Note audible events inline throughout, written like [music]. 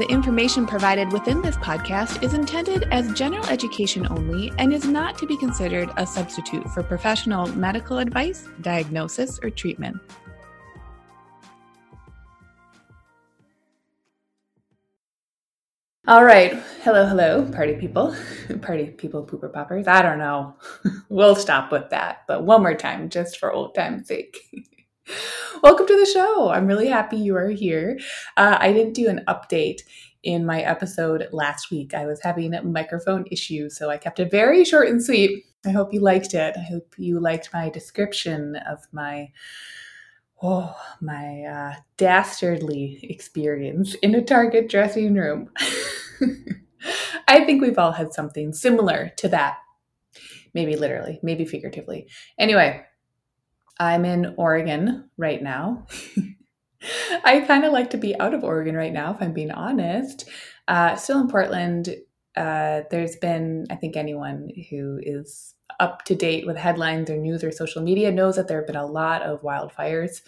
The information provided within this podcast is intended as general education only and is not to be considered a substitute for professional medical advice, diagnosis, or treatment. All right. Hello, hello, party people. [laughs] Party people, pooper poppers. I don't know. [laughs] we'll stop with that. But one more time, just for old time's sake. [laughs] Welcome to the show. I'm really happy you are here. Uh, I didn't do an update in my episode last week. I was having a microphone issues, so I kept it very short and sweet. I hope you liked it. I hope you liked my description of my oh my uh, dastardly experience in a Target dressing room. [laughs] I think we've all had something similar to that. Maybe literally, maybe figuratively. Anyway, I'm in Oregon right now. [laughs] I kind of like to be out of Oregon right now, if I'm being honest. Uh, still in Portland. Uh, there's been, I think, anyone who is up to date with headlines or news or social media knows that there have been a lot of wildfires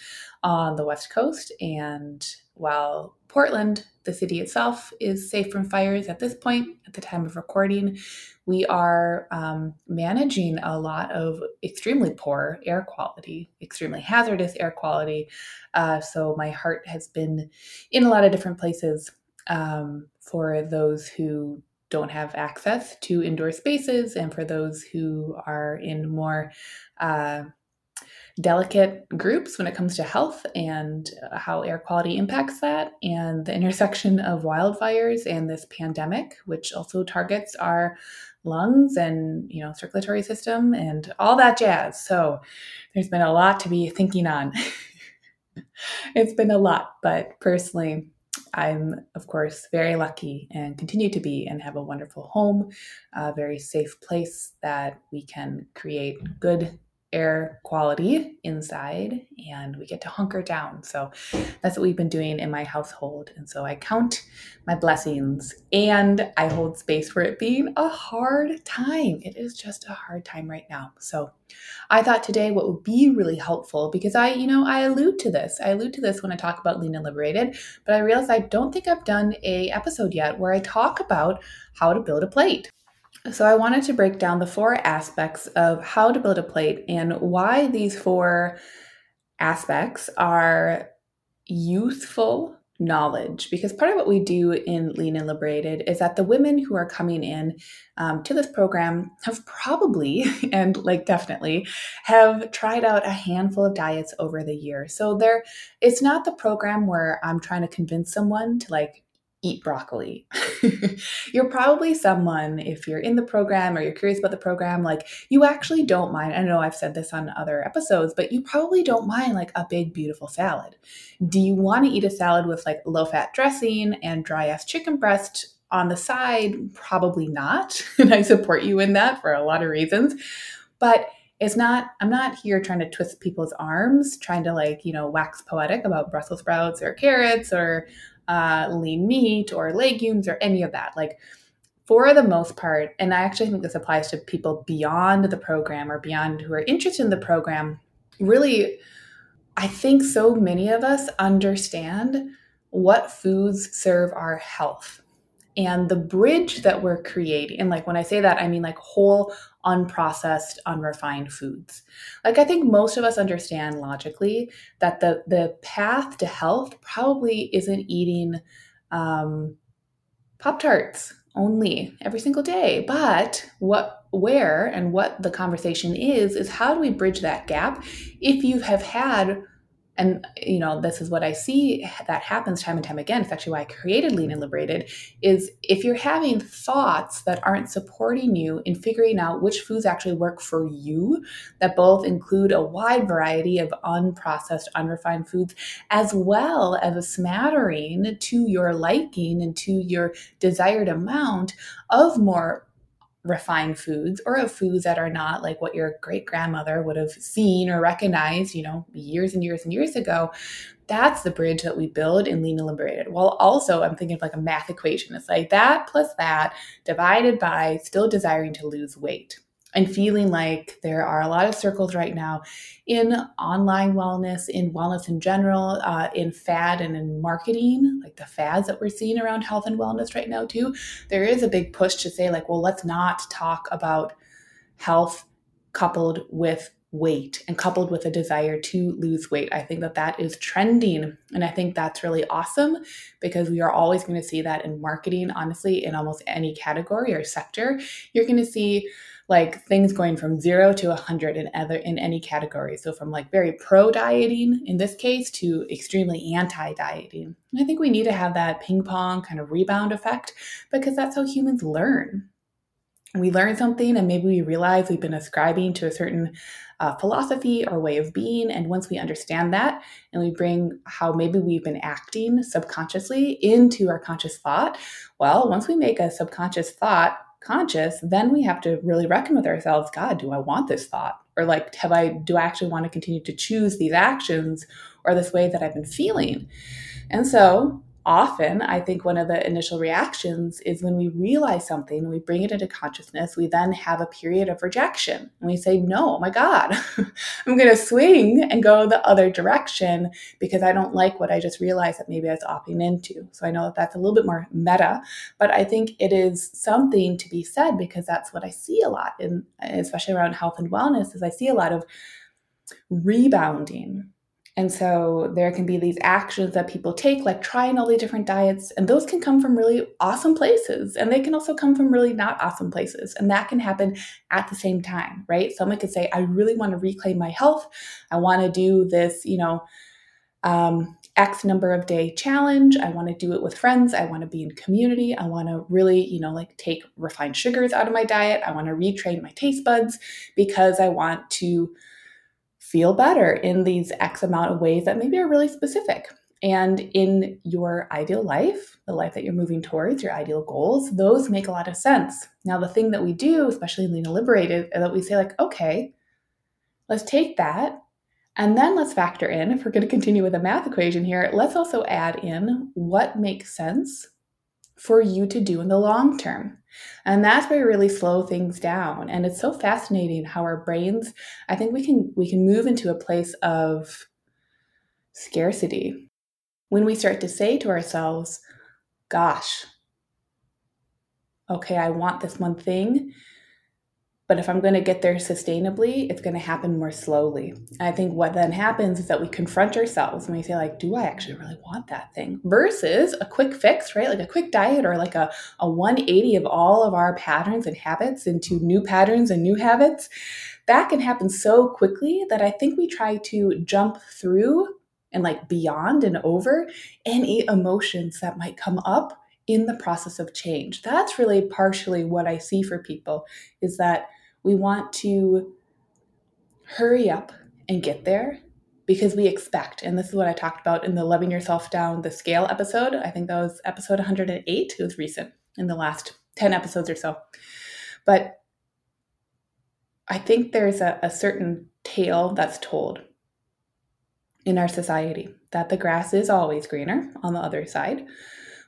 on the West Coast. And while Portland, the city itself, is safe from fires at this point, at the time of recording, we are um, managing a lot of extremely poor air quality, extremely hazardous air quality. Uh, so my heart has been in a lot of different places um, for those who don't have access to indoor spaces and for those who are in more uh, delicate groups when it comes to health and uh, how air quality impacts that, and the intersection of wildfires and this pandemic, which also targets our lungs and you know circulatory system and all that jazz. So there's been a lot to be thinking on. [laughs] it's been a lot, but personally, I'm, of course, very lucky and continue to be and have a wonderful home, a very safe place that we can create good air quality inside and we get to hunker down. So that's what we've been doing in my household. And so I count my blessings and I hold space for it being a hard time. It is just a hard time right now. So I thought today what would be really helpful because I, you know, I allude to this. I allude to this when I talk about lean and liberated, but I realize I don't think I've done a episode yet where I talk about how to build a plate. So, I wanted to break down the four aspects of how to build a plate and why these four aspects are youthful knowledge. Because part of what we do in Lean and Liberated is that the women who are coming in um, to this program have probably, [laughs] and like definitely, have tried out a handful of diets over the year. So, there, it's not the program where I'm trying to convince someone to like eat broccoli. [laughs] you're probably someone, if you're in the program or you're curious about the program, like you actually don't mind. I know I've said this on other episodes, but you probably don't mind like a big, beautiful salad. Do you want to eat a salad with like low fat dressing and dry ass chicken breast on the side? Probably not. [laughs] and I support you in that for a lot of reasons. But it's not i'm not here trying to twist people's arms trying to like you know wax poetic about brussels sprouts or carrots or uh, lean meat or legumes or any of that. Like, for the most part, and I actually think this applies to people beyond the program or beyond who are interested in the program, really, I think so many of us understand what foods serve our health and the bridge that we're creating and like when i say that i mean like whole unprocessed unrefined foods like i think most of us understand logically that the the path to health probably isn't eating um, pop tarts only every single day. But what, where, and what the conversation is, is how do we bridge that gap if you have had and you know this is what i see that happens time and time again it's actually why i created lean and liberated is if you're having thoughts that aren't supporting you in figuring out which foods actually work for you that both include a wide variety of unprocessed unrefined foods as well as a smattering to your liking and to your desired amount of more refined foods or of foods that are not like what your great grandmother would have seen or recognized, you know, years and years and years ago. That's the bridge that we build in Lean and Liberated. While also, I'm thinking of like a math equation. It's like that plus that divided by still desiring to lose weight and feeling like there are a lot of circles right now in online wellness, in wellness in general, uh, in fad and in marketing, like the fads that we're seeing around health and wellness right now, too. There is a big push to say, like, well, let's not talk about health coupled with weight and coupled with a desire to lose weight. I think that that is trending. And I think that's really awesome because we are always going to see that in marketing, honestly, in almost any category or sector. You're going to see like things going from zero to a 100 in other in any category. So from like very pro dieting in this case to extremely anti dieting i think we need to have that ping pong kind of rebound effect because that's how humans learn. We learn something and maybe we realize we've been ascribing to a certain uh, philosophy or way of being. And once we understand that and we bring how maybe we've been acting subconsciously into our conscious thought well once we make a subconscious thought conscious, then we have to really reckon with ourselves God, do I want this thought? Or like, have I, do I actually want to continue to choose these actions or this way that I've been feeling? And so often i think one of the initial reactions is when we realize something we bring it into consciousness we then have a period of rejection. And we say no oh my god [laughs] i'm going to swing and go the other direction because i don't like what i just realized that maybe i was opting into. So i know that that's a little bit more meta but i think it is something to be said because that's what i see a lot in especially around health and wellness is i see a lot of rebounding and so there can be these actions that people take, like trying all the different diets, and those can come from really awesome places. And they can also come from really not awesome places. And that can happen at the same time, right? Someone could say, I really want to reclaim my health. I want to do this, you know, um, X number of day challenge. I want to do it with friends. I want to be in community. I want to really, you know, like take refined sugars out of my diet. I want to retrain my taste buds because I want to feel better in these X amount of ways that maybe are really specific. And in your ideal life, the life that you're moving towards, your ideal goals, those make a lot of sense. Now, the thing that we do, especially in Lean Liberated, is that we say, like, okay, let's take that and then let's factor in, if we're going to continue with the math equation here, let's also add in what makes sense for you to do in the long term. And that's where we really slow things down. And it's so fascinating how our brains, I think we can we can move into a place of scarcity when we start to say to ourselves, gosh, okay, I want this one thing. But if I'm going to get there sustainably, it's going to happen more slowly. And I think what then happens is that we confront ourselves and we say, like, do I actually really want that thing? Versus a quick fix, right? Like a quick diet or like a, a 180 of all of our patterns and habits into new patterns and new habits. That can happen so quickly that I think we try to jump through and like beyond and over any emotions that might come up in the process of change. That's really partially what I see for people is that we want to hurry up and get there because we expect, and this is what I talked about in the Loving Yourself Down the Scale episode. I think that was episode 108. It was recent in the last 10 episodes or so. But I think there's a, a certain tale that's told in our society that the grass is always greener on the other side.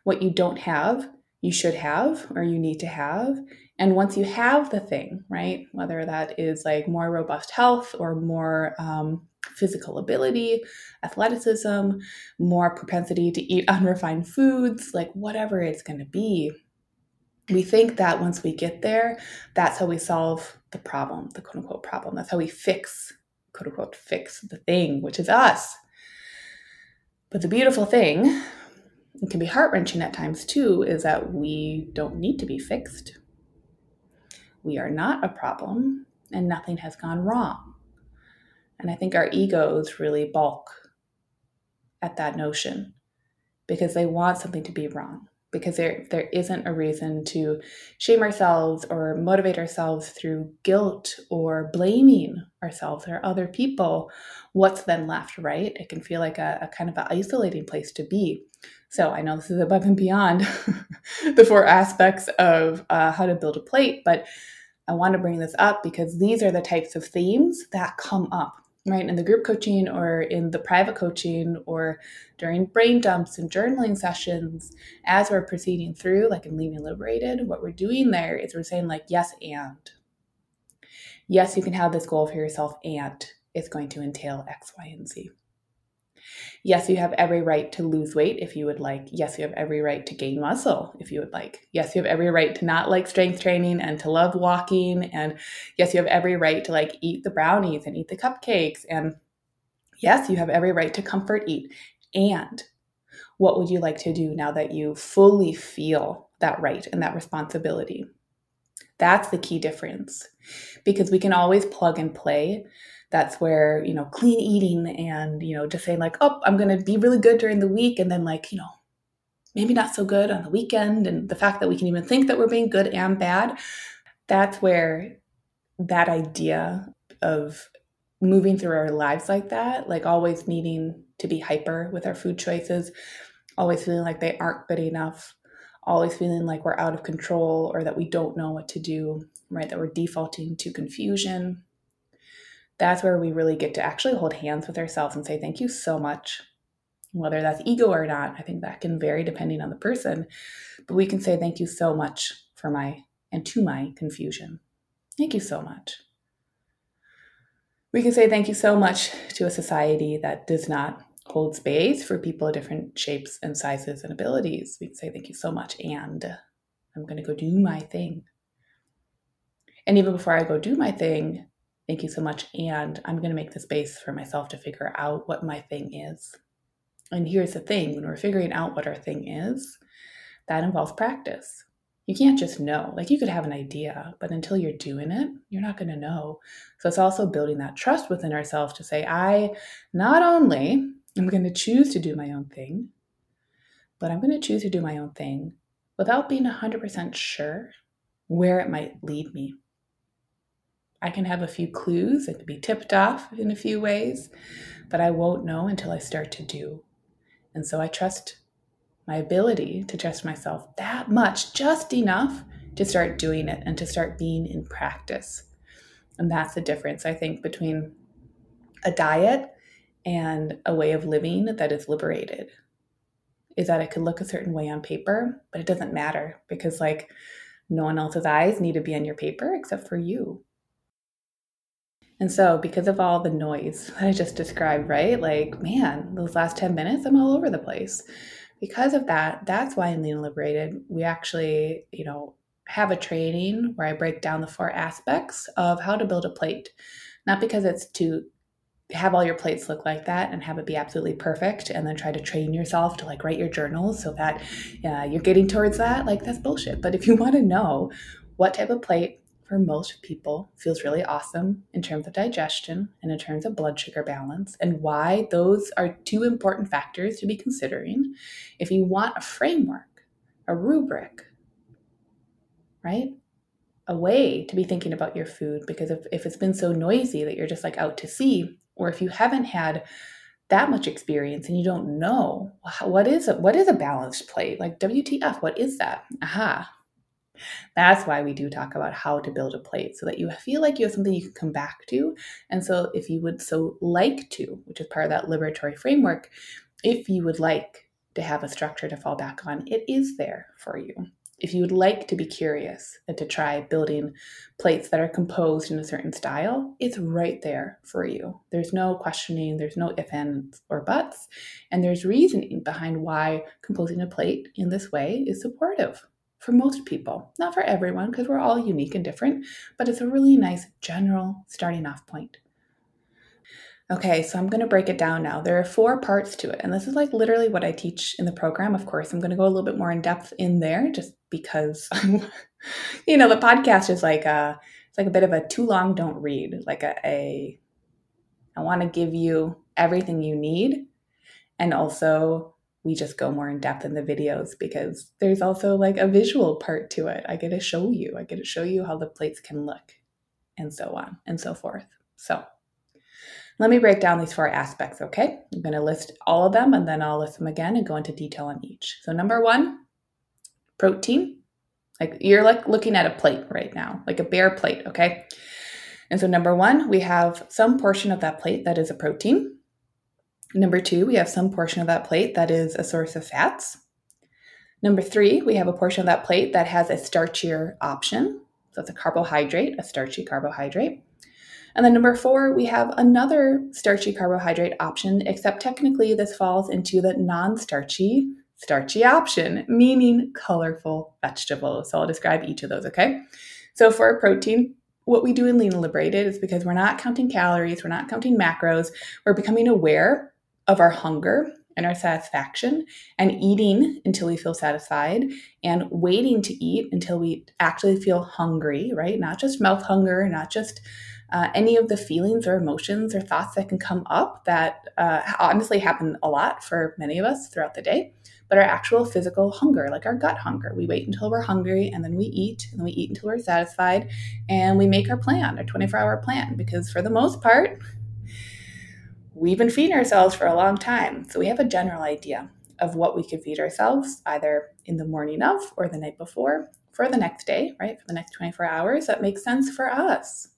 What you don't have, you should have or you need to have. And once you have the thing, right, whether that is like more robust health or more um, physical ability, athleticism, more propensity to eat [laughs] unrefined foods, like whatever it's going to be, we think that once we get there, that's how we solve the problem, the quote unquote problem. That's how we fix, quote unquote, fix the thing, which is us. But the beautiful thing it can be heart wrenching at times too is that we don't need to be fixed. We are not a problem and nothing has gone wrong. And I think our egos really balk at that notion because they want something to be wrong because there there isn't a reason to shame ourselves or motivate ourselves through guilt or blaming ourselves or other people. What's then left right? It can feel like a, a kind of an isolating place to be so i know this is above and beyond [laughs] the four aspects of uh, how to build a plate but i want to bring this up because these are the types of themes that come up right in the group coaching or in the private coaching or during brain dumps and journaling sessions as we're proceeding through like in lean and liberated. What we're doing there is we're saying like yes and. Yes you can have this goal for yourself and it's going to entail x y and z Yes, you have every right to lose weight if you would like. Yes, you have every right to gain muscle if you would like. Yes, you have every right to not like strength training and to love walking. And yes, you have every right to like eat the brownies and eat the cupcakes. And yes, you have every right to comfort eat. And what would you like to do now that you fully feel that right and that responsibility? That's the key difference because we can always plug and play that's where you know clean eating and you know just saying like oh i'm going to be really good during the week and then like you know maybe not so good on the weekend and the fact that we can even think that we're being good and bad that's where that idea of moving through our lives like that like always needing to be hyper with our food choices always feeling like they aren't good enough always feeling like we're out of control or that we don't know what to do right that we're defaulting to confusion that's where we really get to actually hold hands with ourselves and say, Thank you so much. Whether that's ego or not, I think that can vary depending on the person. But we can say, Thank you so much for my and to my confusion. Thank you so much. We can say thank you so much to a society that does not hold space for people of different shapes and sizes and abilities. We can say thank you so much, and I'm going to go do my thing. And even before I go do my thing, Thank you so much. And I'm going to make the space for myself to figure out what my thing is. And here's the thing when we're figuring out what our thing is, that involves practice. You can't just know. Like you could have an idea, but until you're doing it, you're not going to know. So it's also building that trust within ourselves to say, I not only am going to choose to do my own thing, but I'm going to choose to do my own thing without being 100% sure where it might lead me. I can have a few clues, could be tipped off in a few ways, but I won't know until I start to do. And so I trust my ability to trust myself that much, just enough to start doing it and to start being in practice. And that's the difference, I think, between a diet and a way of living that is liberated. Is that it could look a certain way on paper, but it doesn't matter because, like, no one else's eyes need to be on your paper except for you. And so, because of all the noise [laughs] that I just described, right? Like, man, those last 10 minutes, I'm all over the place. Because of that, that's why in Lean Liberated, we actually, you know, have a training where I break down the four aspects of how to build a plate. Not because it's to have all your plates look like that and have it be absolutely perfect and then try to train yourself to like write your journals so that uh, you're getting towards that like that's bullshit but if you want to know what type of plate for most people feels really awesome in terms of digestion and in terms of blood sugar balance, and why those are two important factors to be considering if you want a framework, a rubric, right? A way to be thinking about your food because if, if it's been so noisy that you're just like out to sea, or if you haven't had that much experience and you don't know what is it what is a balanced plate? Like wtf what is that? Aha that's why we do talk about how to build a plate so that you feel like you have something you can come back to. And so, if you would so like to, which is part of that liberatory framework, if you would like to have a structure to fall back on, it is there for you. If you would like to be curious and to try building plates that are composed in a certain style, it's right there for you. There's no questioning, there's no if, ands, or buts, and there's reasoning behind why composing a plate in this way is supportive for most people. Not for everyone, because we're all unique and different, but it's a really nice general starting off point. Okay, so I'm going to break it down now. There are four parts to it, and this is like literally what I teach in the program. Of course, I'm going to go a little bit more in depth in there just because [laughs] you know, the podcast is like a it's like a bit of a too long don't read, like a, a I want to give you everything you need and also we just go more in depth in the videos because there's also like a visual part to it. I get to show you. I get to show you how the plates can look and so on and so forth. So, let me break down these four aspects, okay? I'm going to list all of them and then I'll list them again and go into detail on each. So, number one, protein. Like you're like looking at a plate right now, like a bare plate, okay? And so, number one, we have some portion of that plate that is a protein. Number two, we have some portion of that plate that is a source of fats. Number three, we have a portion of that plate that has a starchier option. So, it's a carbohydrate, a starchy carbohydrate. And then number four, we have another starchy carbohydrate option, except technically this falls into the non starchy, starchy option, meaning colorful vegetables. So I'll describe each of those, okay? So for protein, what we do in Lean Liberated is because we're not counting calories, we're not counting macros, we're becoming aware of our hunger and our satisfaction and eating until we feel satisfied and waiting to eat until we actually feel hungry, right? Not just mouth hunger, not just uh, any of the feelings or emotions or thoughts that can come up that uh, honestly happen a lot for many of us throughout the day, but our actual physical hunger, like our gut hunger. We wait until we're hungry and then we eat, and we eat until we're satisfied, and we make our plan, our 24 hour plan, because for the most part, we've been feeding ourselves for a long time. So we have a general idea of what we could feed ourselves either in the morning of or the night before for the next day, right? For the next 24 hours that makes sense for us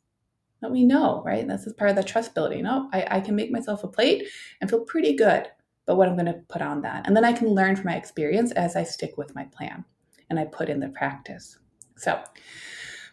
that we know, right? This is part of the trust building. Oh, I, I can make myself a plate and feel pretty good about what I'm going to put on that. And then I can learn from my experience as I stick with my plan and I put in the practice. So,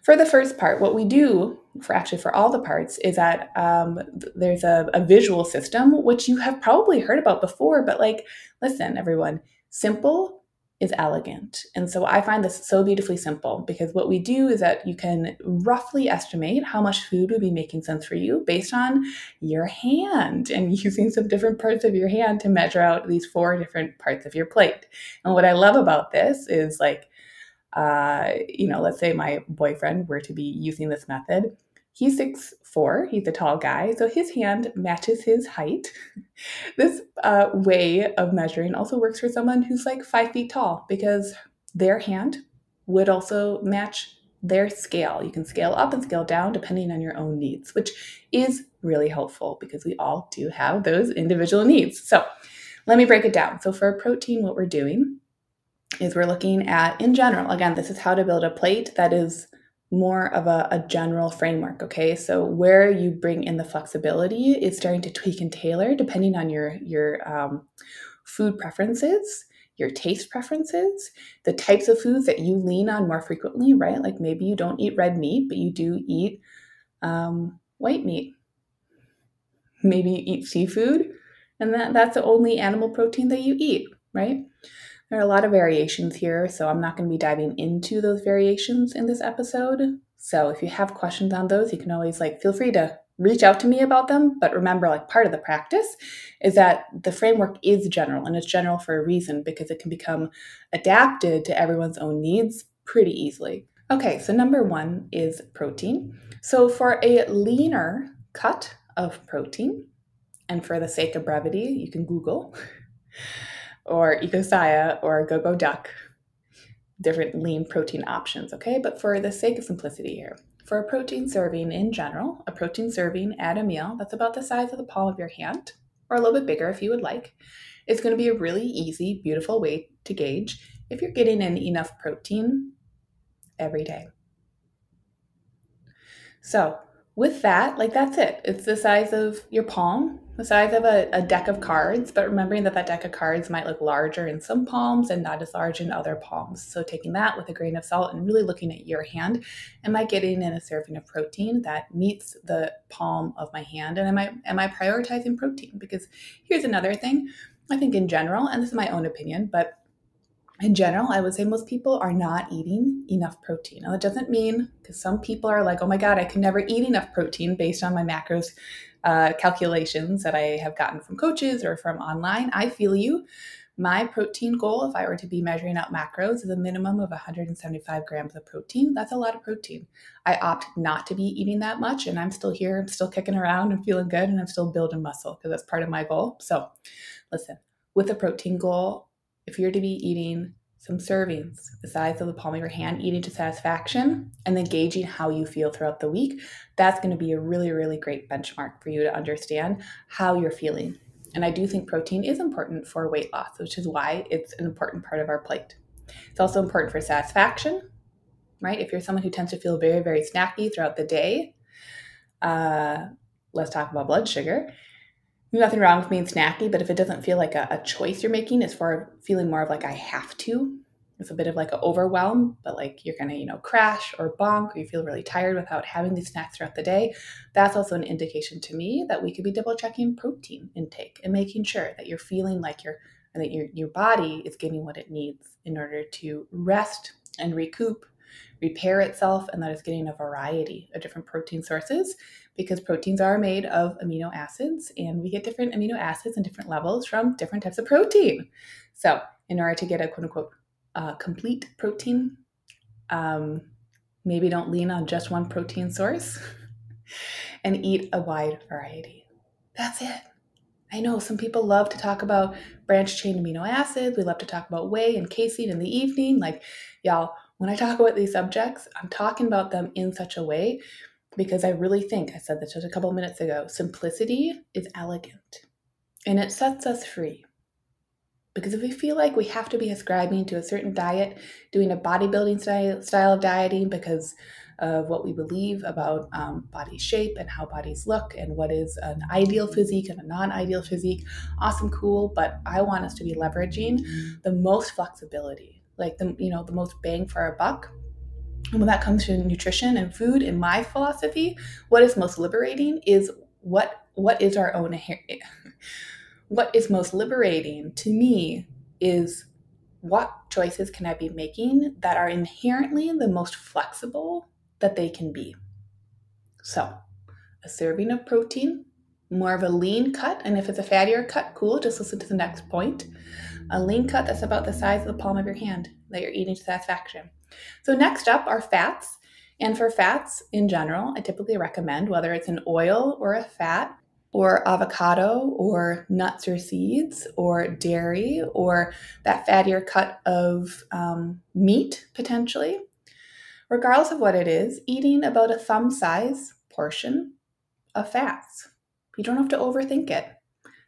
for the first part, what we do for actually for all the parts is that um, there's a, a visual system, which you have probably heard about before, but like, listen, everyone, simple is elegant. And so I find this so beautifully simple because what we do is that you can roughly estimate how much food would be making sense for you based on your hand and [laughs] using some different parts of your hand to measure out these four different parts of your plate. And what I love about this is like, uh, you know, let's say my boyfriend were to be using this method He's six four. He's a tall guy, so his hand matches his height. [laughs] this uh, way of measuring also works for someone who's like five feet tall because their hand would also match their scale. You can scale up and scale down depending on your own needs, which is really helpful because we all do have those individual needs. So let me break it down. So for a protein, what we're doing is we're looking at, in general, again, this is how to build a plate that is more of a, a, general framework okay? So where you bring in the flexibility is starting to tweak and tailor depending on your your um, food preferences your taste preferences the types of foods that you lean on more frequently right? Like maybe you don't eat red meat but you do eat um, white meat. Maybe you eat seafood and that, that's the only animal protein that you eat right there are a lot of variations here, so I'm not going to be diving into those variations in this episode. So if you have questions on those, you can always like feel free to reach out to me about them. But remember, like part of the practice is that the framework is general and it's general for a reason because it can become adapted to everyone's own needs pretty easily. Okay, so number one is protein. So for a leaner cut of protein, and for the sake of brevity, you can Google. Or Ecosia or GoGo Duck, different lean protein options, okay? But for the sake of simplicity here, for a protein serving in general, a protein serving at a meal that's about the size of the palm of your hand, or a little bit bigger if you would like, is going to be a really easy, beautiful way to gauge if you're getting in enough protein every day. So, with that, like that's it. It's the size of your palm, the size of a, a, deck of cards, but remembering that that deck of cards might look larger in some palms and not as large in other palms. So taking that with a grain of salt and really looking at your hand, am I getting in a serving of protein that meets the palm of my hand? And am I am I prioritizing protein? Because here's another thing. I think in general, and this is my own opinion, but in general, I would say most people are not eating enough protein. Now, that doesn't mean because some people are like, oh my God, I can never eat enough protein based on my macros uh, calculations that I have gotten from coaches or from online. I feel you. My protein goal, if I were to be measuring out macros, is a minimum of 175 grams of protein. That's a lot of protein. I opt not to be eating that much, and I'm still here. I'm still kicking around and feeling good, and I'm still building muscle because that's part of my goal. So, listen, with a protein goal, if you're to be eating some servings the size of the palm of your hand, eating to satisfaction, and then gauging how you feel throughout the week, that's going to be a really, really great benchmark for you to understand how you're feeling. And I do think protein is important for weight loss, which is why it's an important part of our plate. It's also important for satisfaction, right? If you're someone who tends to feel very, very snacky throughout the day, uh, let's talk about blood sugar nothing wrong with being snacky, but if it doesn't feel like a, a choice you're making, it's for feeling more of like I have to. It's a bit of like an overwhelm, but like you're gonna, you know, crash or bonk or you feel really tired without having these snacks throughout the day. That's also an indication to me that we could be double checking protein intake and making sure that you're feeling like you're that your your body is getting what it needs in order to rest and recoup repair itself and that it's getting a variety of different protein sources because proteins are made of amino acids and we get different amino acids and different levels from different types of protein. So, in order to get a quote unquote uh, complete protein, um, maybe don't lean on just one protein source [laughs] and eat a wide variety. That's it. I know some people love to talk about branched chain amino acids. We love to talk about whey and casein in the evening. Like, y'all, when I talk about these subjects, I'm talking about them in such a way because I really think, I said this just a couple minutes ago, simplicity is elegant and it sets us free. Because if we feel like we have to be ascribing to a certain diet, doing a bodybuilding style, style of dieting because of what we believe about um, body shape and how bodies look and what is an ideal physique and a non ideal physique, awesome, cool. But I want us to be leveraging the most flexibility like the you know the most bang for our buck. And when that comes to nutrition and food in my philosophy what is most liberating is what what is our own [laughs] what is most liberating to me is what choices can i be making that are inherently the most flexible that they can be. So a serving of protein more of a lean cut and if it's a fattier cut cool just listen to the next point a lean cut that's about the size of the palm of your hand that you're eating to satisfaction. So, next up are fats. And for fats in general, I typically recommend whether it's an oil or a fat, or avocado, or nuts or seeds, or dairy, or that fattier cut of um, meat potentially. Regardless of what it is, eating about a thumb size portion of fats. You don't have to overthink it.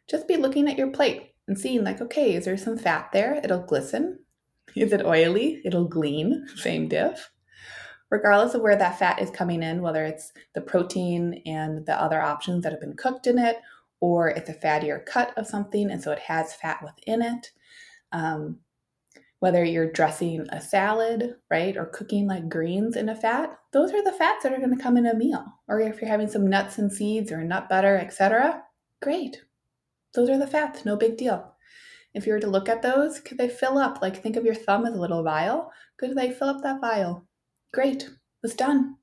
Just be looking at your plate and seeing like, okay, is there some fat there? It'll glisten. Is it oily? It'll glean. [laughs] Same diff. Regardless of where that fat is coming in, whether it's the protein and the other options that have been cooked in it, or it's a fattier cut of something and so it has fat within it. Um, whether you're dressing a salad, right, or cooking like greens in a fat, those are the fats that are going to come in a meal. Or if you're having some nuts and seeds or nut butter, etc., great. Those are the fats, no big deal. If you were to look at those, could they fill up? Like think of your thumb as a little vial. Could they fill up that vial? Great, was done.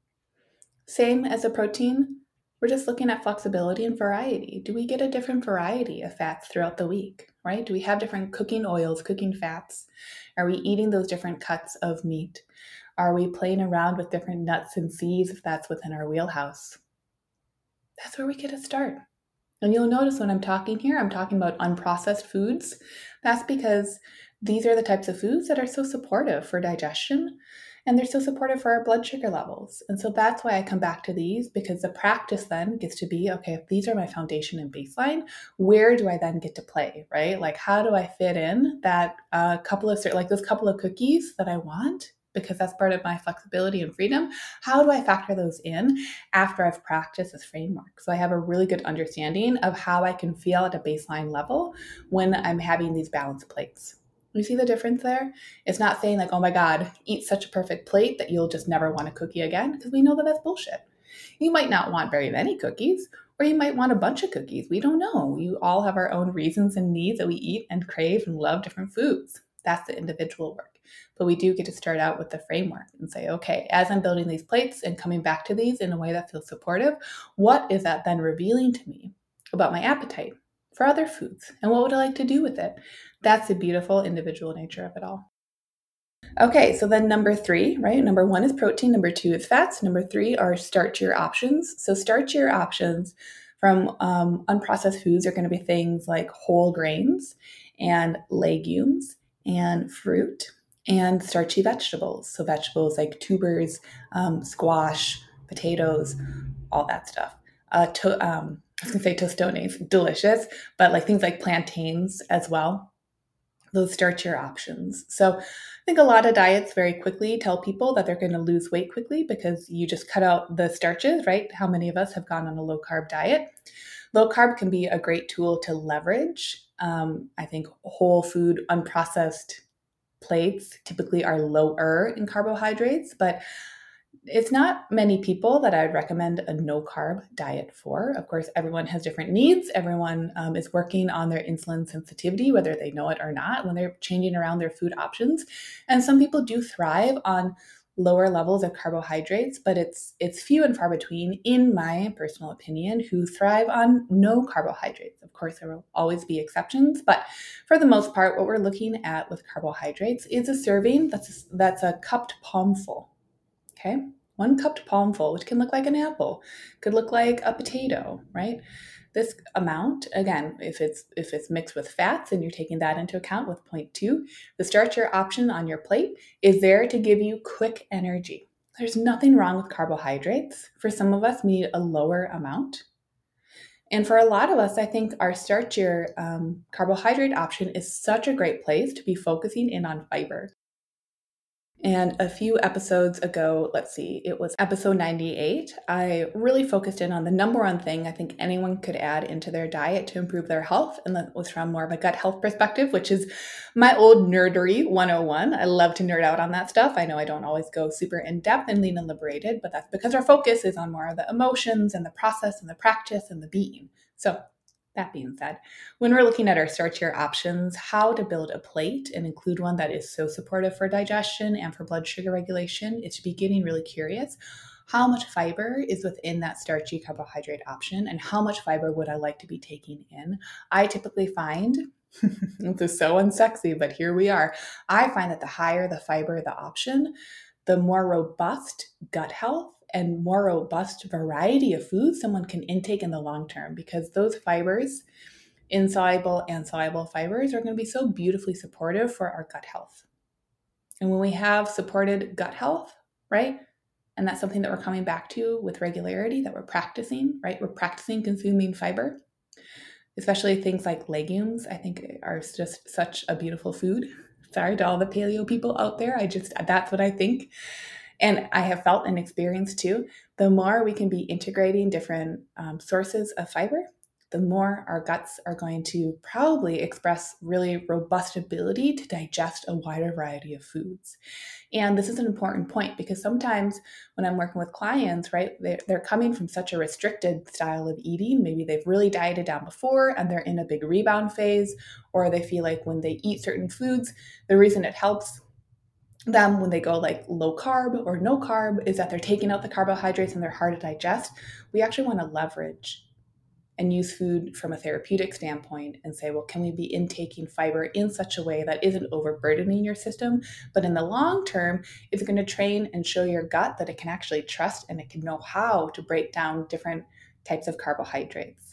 Same as a protein, we're just looking at flexibility and variety. Do we get a different variety of fats throughout the week, right? Do we have different cooking oils, cooking fats? Are we eating those different cuts of meat? Are we playing around with different nuts and seeds if that's within our wheelhouse? That's where we get to start. And you'll notice when I'm talking here, I'm talking about unprocessed foods. That's because these are the types of foods that are so supportive for digestion and they're so supportive for our blood sugar levels. And so that's why I come back to these because the practice then gets to be okay, if these are my foundation and baseline, where do I then get to play, right? Like, how do I fit in that uh, couple of, like those couple of cookies that I want because that's part of my flexibility and freedom. How do I factor those in after I've practiced this framework? So I have a really good understanding of how I can feel at a baseline level when I'm having these balanced plates. You see the difference there? It's not saying like, oh my God, eat such a perfect plate that you'll just never want a cookie again, because we know that that's bullshit. You might not want very many cookies, or you might want a bunch of cookies. We don't know. You all have our own reasons and needs that we eat and crave and love different foods. That's the individual work. But we do get to start out with the framework and say, okay, as I'm building these plates and coming back to these in a way that feels supportive, what is that then revealing to me about my appetite for other foods? And what would I like to do with it? That's the beautiful individual nature of it all. Okay, so then number three, right? Number one is protein, number two is fats, number three are starchier options. So, starchier options from um, unprocessed foods are going to be things like whole grains and legumes and fruit and starchy vegetables. So, vegetables like tubers, um, squash, potatoes, all that stuff. Uh, to, um, I was going to say tostones, delicious, but like things like plantains as well those starchier options. So I think a lot of diets very quickly tell people that they're going to lose weight quickly because you just cut out the starches, right? How many of us have gone on a low carb diet? Low carb can be a great tool to leverage. Um, I think whole food, unprocessed plates typically are lower in carbohydrates, but it's not many people that I'd recommend a no carb diet for. Of course, everyone has different needs. Everyone um, is working on their insulin sensitivity, whether they know it or not, when they're changing around their food options. And some people do thrive on lower levels of carbohydrates, but it's it's few and far between, in my personal opinion, who thrive on no carbohydrates. Of course, there will always be exceptions, but for the most part, what we're looking at with carbohydrates is a serving that's that's a cupped palmful Okay, one cupped palmful, which can look like an apple, could look like a potato, right? This amount, again, if it's if it's mixed with fats and you're taking that into account with 0.2, the starchier option on your plate is there to give you quick energy. There's nothing wrong with carbohydrates. For some of us, we need a lower amount. And for a lot of us, I think our starchier um, carbohydrate option is such a great place to be focusing in on fiber. And a few episodes ago, let's see, it was episode 98, I really focused in on the number one thing I think anyone could add into their diet to improve their health. And that was from more of a gut health perspective, which is my old nerdery 101. I love to nerd out on that stuff. I know I don't always go super in depth and lean and liberated, but that's because our focus is on more of the emotions and the process and the practice and the being. So that being said, when we're looking at our starchier options, how to build a plate and include one that is so supportive for digestion and for blood sugar regulation, it should be getting really curious. How much fiber is within that starchy carbohydrate option, and how much fiber would I like to be taking in? I typically find [laughs] this is so unsexy, but here we are. I find that the higher the fiber the option, the more robust gut health and more robust variety of foods someone can intake in the long term because those fibers, insoluble and soluble fibers, are going to be so beautifully supportive for our gut health. And when we have supported gut health, right? And that's something that we're coming back to with regularity that we're practicing, right? We're practicing consuming fiber, especially things like legumes, I think are just such a beautiful food. Sorry to all the paleo people out there. I just, that's what I think. And I have felt and experienced too, the more we can be integrating different um, sources of fiber, the more our guts are going to probably express really robust ability to digest a wider variety of foods. And this is an important point because sometimes when I'm working with clients, right, they're, they're coming from such a restricted style of eating. Maybe they've really dieted down before and they're in a big rebound phase, or they feel like when they eat certain foods, the reason it helps them when they go like low carb or no carb is that they're taking out the carbohydrates and they're hard to digest. We actually want to leverage and use food from a therapeutic standpoint and say, well, can we be intaking fiber in such a way that isn't overburdening your system, but in the long term, it's going to train and show your gut that it can actually trust and it can know how to break down different types of carbohydrates.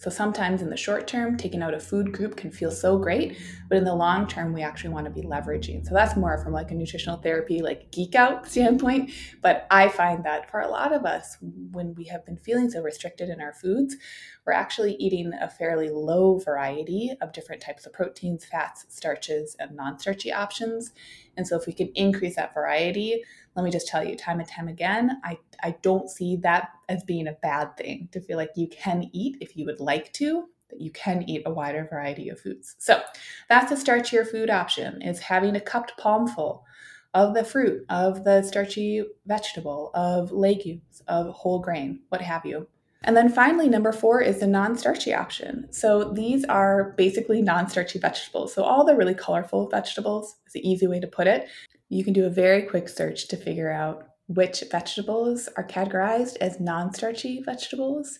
So sometimes in the short term, taking out a food group can feel so great, but in the long term, we actually want to be leveraging. So that's more from like a nutritional therapy, like geek out [laughs] standpoint. But I find that for a lot of us, when we have been feeling so restricted in our foods, we're actually eating a fairly low variety of different types of proteins, fats, starches, and non-starchy options. And so if we can increase that variety, let me just tell you time and time again, I, I don't see that as being a bad thing to feel like you can eat if you would like to, that you can eat a wider variety of foods. So that's a starchier food option is having a cupped palmful of the fruit, of the starchy vegetable, of legumes, of whole grain, what have you. And then finally, number four is the non starchy option. So these are basically non starchy vegetables. So all the really colorful vegetables is the easy way to put it. You can do a very quick search to figure out which vegetables are categorized as non starchy vegetables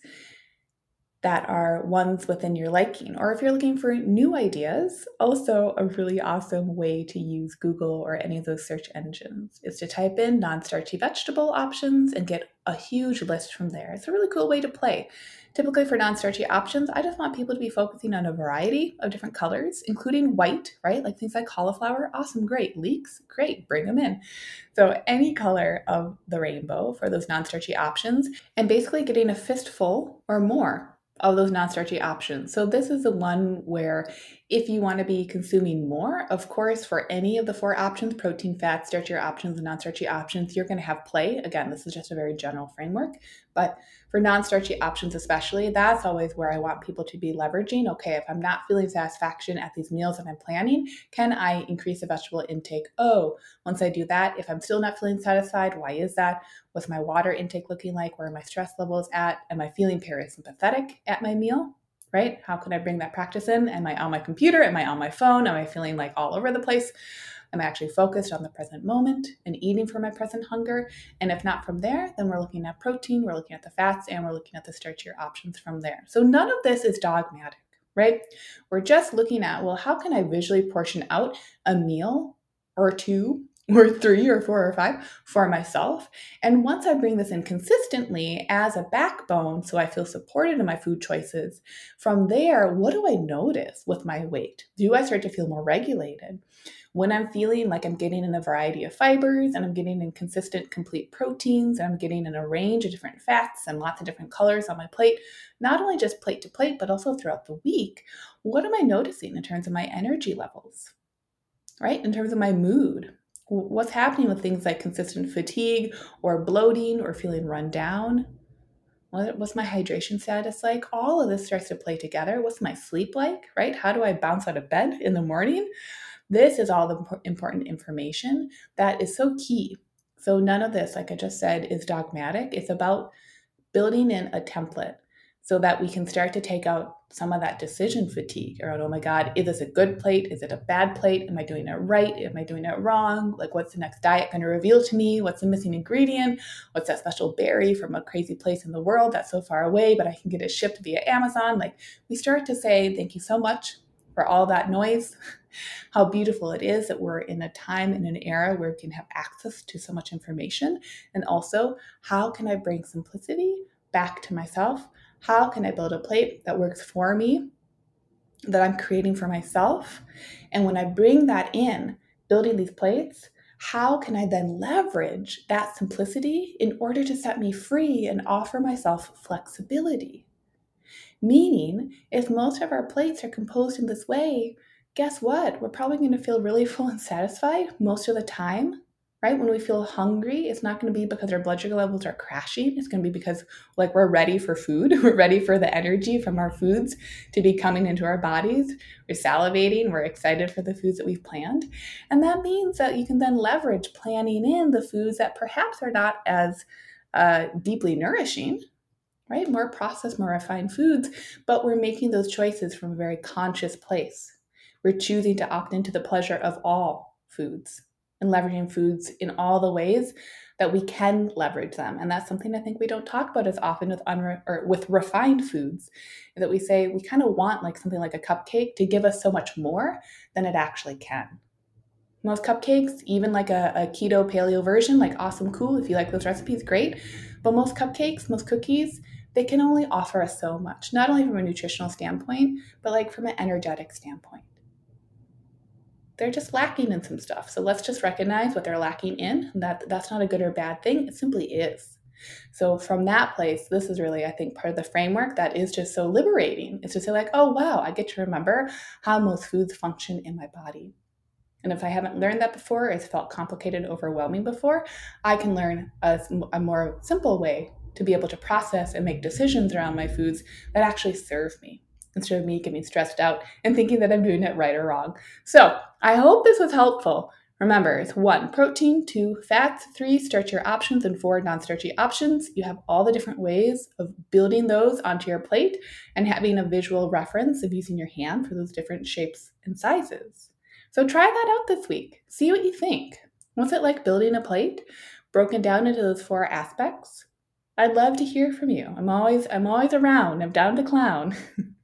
that are ones within your liking. Or if you're looking for new ideas, also a really awesome way to use Google or any of those search engines is to type in non starchy vegetable options and get a huge list from there. It's a really cool way to play. Typically, for non starchy options, I just want people to be focusing on a variety of different colors, including white, right? Like things like cauliflower, awesome, great. Leeks, great, bring them in. So, any color of the rainbow for those non starchy options, and basically getting a fistful or more of those non-starchy options. So this is the one where if you want to be consuming more, of course, for any of the four options, protein, fat, starchy options, and non-starchy options, you're going to have play. Again, this is just a very general framework, but for non-starchy options especially, that's always where I want people to be leveraging. Okay, if I'm not feeling satisfaction at these meals that I'm planning, can I increase the vegetable intake? Oh, once I do that, if I'm still not feeling satisfied, why is that? What's my water intake looking like? Where are my stress levels at? Am I feeling parasympathetic at my meal? Right? How can I bring that practice in? Am I on my computer? Am I on my phone? Am I feeling like all over the place? Am I'm actually focused on the present moment and eating for my present hunger. And if not from there, then we're looking at protein, we're looking at the fats, and we're looking at the starchier options from there. So none of this is dogmatic, right? We're just looking at, well, how can I visually portion out a meal or two [laughs] or three or four or five for myself. And once I bring this in consistently as a backbone, so I feel supported in my food choices, from there, what do I notice with my weight? Do I start to feel more regulated? when I'm feeling like I'm getting in a variety of fibers and I'm getting in consistent, complete proteins and I'm getting in a range of different fats and lots of different colors on my plate, not only just plate to plate, but also throughout the week, what am I noticing in terms of my energy levels? Right? In terms of my mood, what's happening with things like consistent fatigue or bloating or feeling run down? What's my hydration status like? All of this starts to play together. What's my sleep like, right? How do I bounce out of bed in the morning? This is all the important information that is so key. So, none of this, like I just said, is dogmatic. It's about building in a template so that we can start to take out some of that decision fatigue around, oh my God, is this a good plate? Is it a bad plate? Am I doing it right? Am I doing it wrong? Like, what's the next diet going to reveal to me? What's the missing ingredient? What's that special berry from a crazy place in the world that's so far away, but I can get it shipped via Amazon? Like, we start to say, thank you so much for all that noise. [laughs] How beautiful it is that we're in a time and an era where we can have access to so much information. And also, how can I bring simplicity back to myself? How can I build a plate that works for me, that I'm creating for myself? And when I bring that in, building these plates, how can I then leverage that simplicity in order to set me free and offer myself flexibility? Meaning, if most of our plates are composed in this way, guess what? We're probably going to feel really [laughs] full and satisfied most of the time, right? When we feel hungry, it's not going to be because our blood sugar levels are crashing. It's going to be because like we're ready for food. [laughs] We're ready for the energy from our foods to be coming into our bodies. We're salivating. We're excited for the foods that we've planned. And that means that you can then leverage planning in the foods that perhaps are not as uh, deeply nourishing, right? More processed, more refined foods, but we're making those choices from a very conscious place. We're choosing to opt into the pleasure of all foods and leveraging foods in all the ways that we can leverage them. And that's something I think we don't talk about as often with unre- or with refined foods. That we say we kind of want like something like a cupcake to give us so much more than it actually can. Most cupcakes, even like a, a keto paleo version, like awesome, cool. If you like those recipes, great. But most cupcakes, most cookies, they can only offer us so much, not only from a nutritional standpoint, but like from an energetic standpoint. They're just lacking in some stuff. So let's just recognize what they're lacking in. That that's not a good or bad thing. It simply is. So from that place, this is really, I think, part of the framework that is just so liberating. It's to say, like, oh wow, I get to remember how most foods function in my body. And if I haven't learned that before, it's felt complicated, overwhelming before, I can learn a, a more simple way to be able to process and make decisions around my foods that actually serve me instead of me getting stressed out and thinking that I'm doing it right or wrong. So I hope this was helpful. Remember, it's one, protein, two, fats, three, starchier options, and four, non starchy options. You have all the different ways of building those onto your plate and having a visual reference of using your hand for those different shapes and sizes. So try that out this week. See what you think. What's it like building a plate broken down into those four aspects? I'd love to hear from you. I'm always I'm always around. I'm down to clown. [laughs]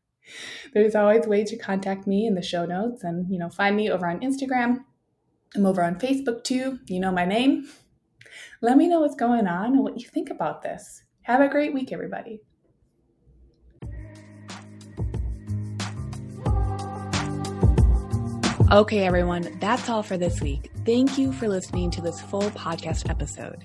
There's always ways to contact me in the show notes and you know find me over on Instagram I'm over on Facebook too. You know my name. Let me know what's going on and what you think about this. Have a great week, everybody. Okay, everyone, that's all for this week. Thank you for listening to this full podcast episode.